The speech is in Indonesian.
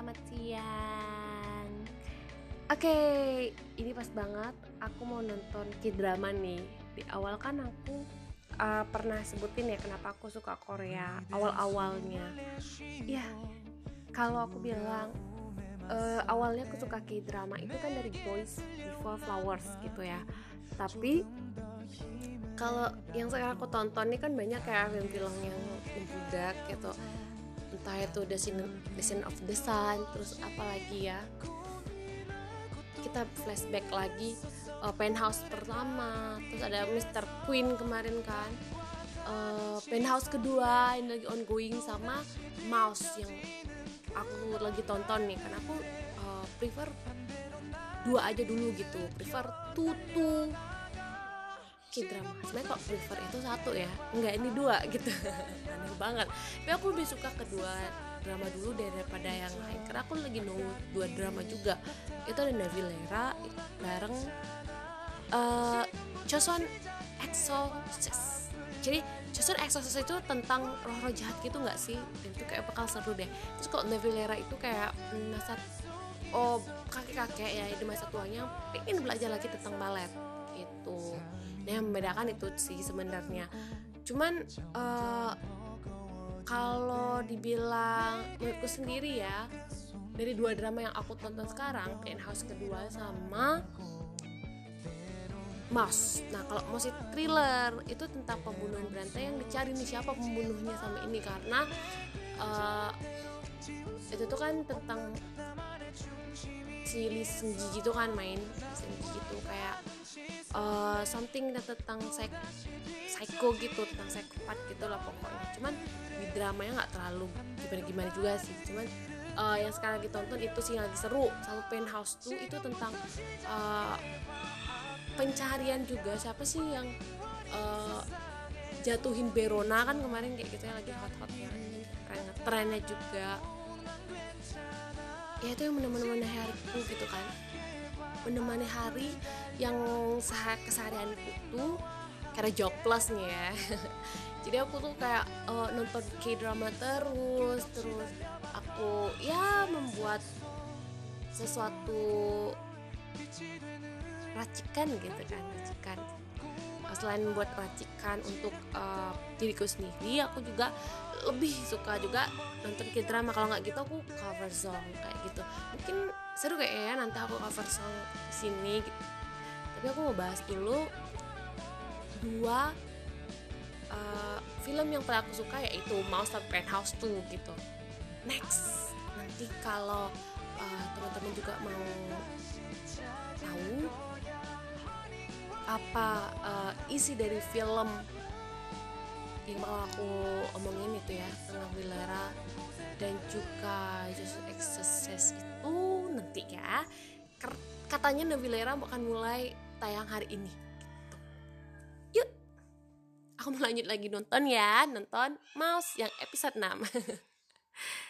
selamat siang. Oke, ini pas banget aku mau nonton K-drama nih. Di awal kan aku uh, pernah sebutin ya kenapa aku suka Korea awal-awalnya. Ya, kalau aku bilang uh, awalnya aku suka K-drama itu kan dari Boys Before Flowers gitu ya. Tapi kalau yang sekarang aku tonton ini kan banyak kayak film-film yang membudak gitu entah itu The Sin, The Sin of the Sun terus apa lagi ya kita flashback lagi uh, penthouse pertama terus ada Mr. Queen kemarin kan uh, penthouse kedua ini lagi ongoing sama Mouse yang aku lagi tonton nih karena aku uh, prefer dua aja dulu gitu prefer tutu K-drama. Sebenarnya kok prefer itu satu ya? Enggak ini dua gitu. Aneh banget. Tapi aku lebih suka kedua drama dulu daripada yang lain. Karena aku lagi nunggu dua drama juga. Itu ada Navilera bareng uh, Choson Exorcist. Jadi Choson Exorcist itu tentang roh-roh jahat gitu nggak sih? Dan itu kayak bakal seru deh. Terus kok Navilera itu kayak masa oh kakek-kakek ya di masa tuanya pengen belajar lagi tentang balet gitu. Nah yang membedakan itu sih sebenarnya. Cuman uh, kalau dibilang menurutku sendiri ya dari dua drama yang aku tonton sekarang Penthouse kedua sama Mouse. Nah kalau musik thriller itu tentang pembunuhan berantai yang dicari nih siapa pembunuhnya sama ini. Karena uh, itu tuh kan tentang si Lee Seung Ji gitu kan main Seung Ji gitu. Kayak uh, something tentang psych psycho gitu tentang psikopat gitu lah pokoknya. Cuman di dramanya nggak terlalu gimana gimana juga sih. Cuman uh, yang sekarang ditonton itu sih yang lagi seru sama penthouse tuh itu tentang uh, pencarian juga. Siapa sih yang uh, jatuhin Berona kan kemarin kayak gitu ya lagi hot-hotnya keren trennya juga. Ya itu yang menemani hariku gitu kan menemani hari yang keseharianku tuh karena jobless nih ya. Jadi aku tuh kayak uh, nonton k-drama terus terus aku ya membuat sesuatu racikan gitu kan racikan. Selain membuat racikan untuk uh, diriku sendiri aku juga lebih suka juga nonton k-drama. Kalau nggak gitu aku cover song kayak gitu. Mungkin seru kayak ya nanti aku cover song sini gitu. tapi aku mau bahas dulu dua uh, film yang paling aku suka yaitu Mouse dan Penthouse 2 gitu next nanti kalau uh, teman-teman juga mau tahu apa uh, isi dari film yang mau aku omongin itu ya tentang Vilera dan juga Jesus Exorcist itu ya katanya Navilera akan mulai tayang hari ini. Yuk aku mau lanjut lagi nonton ya nonton Mouse yang episode 6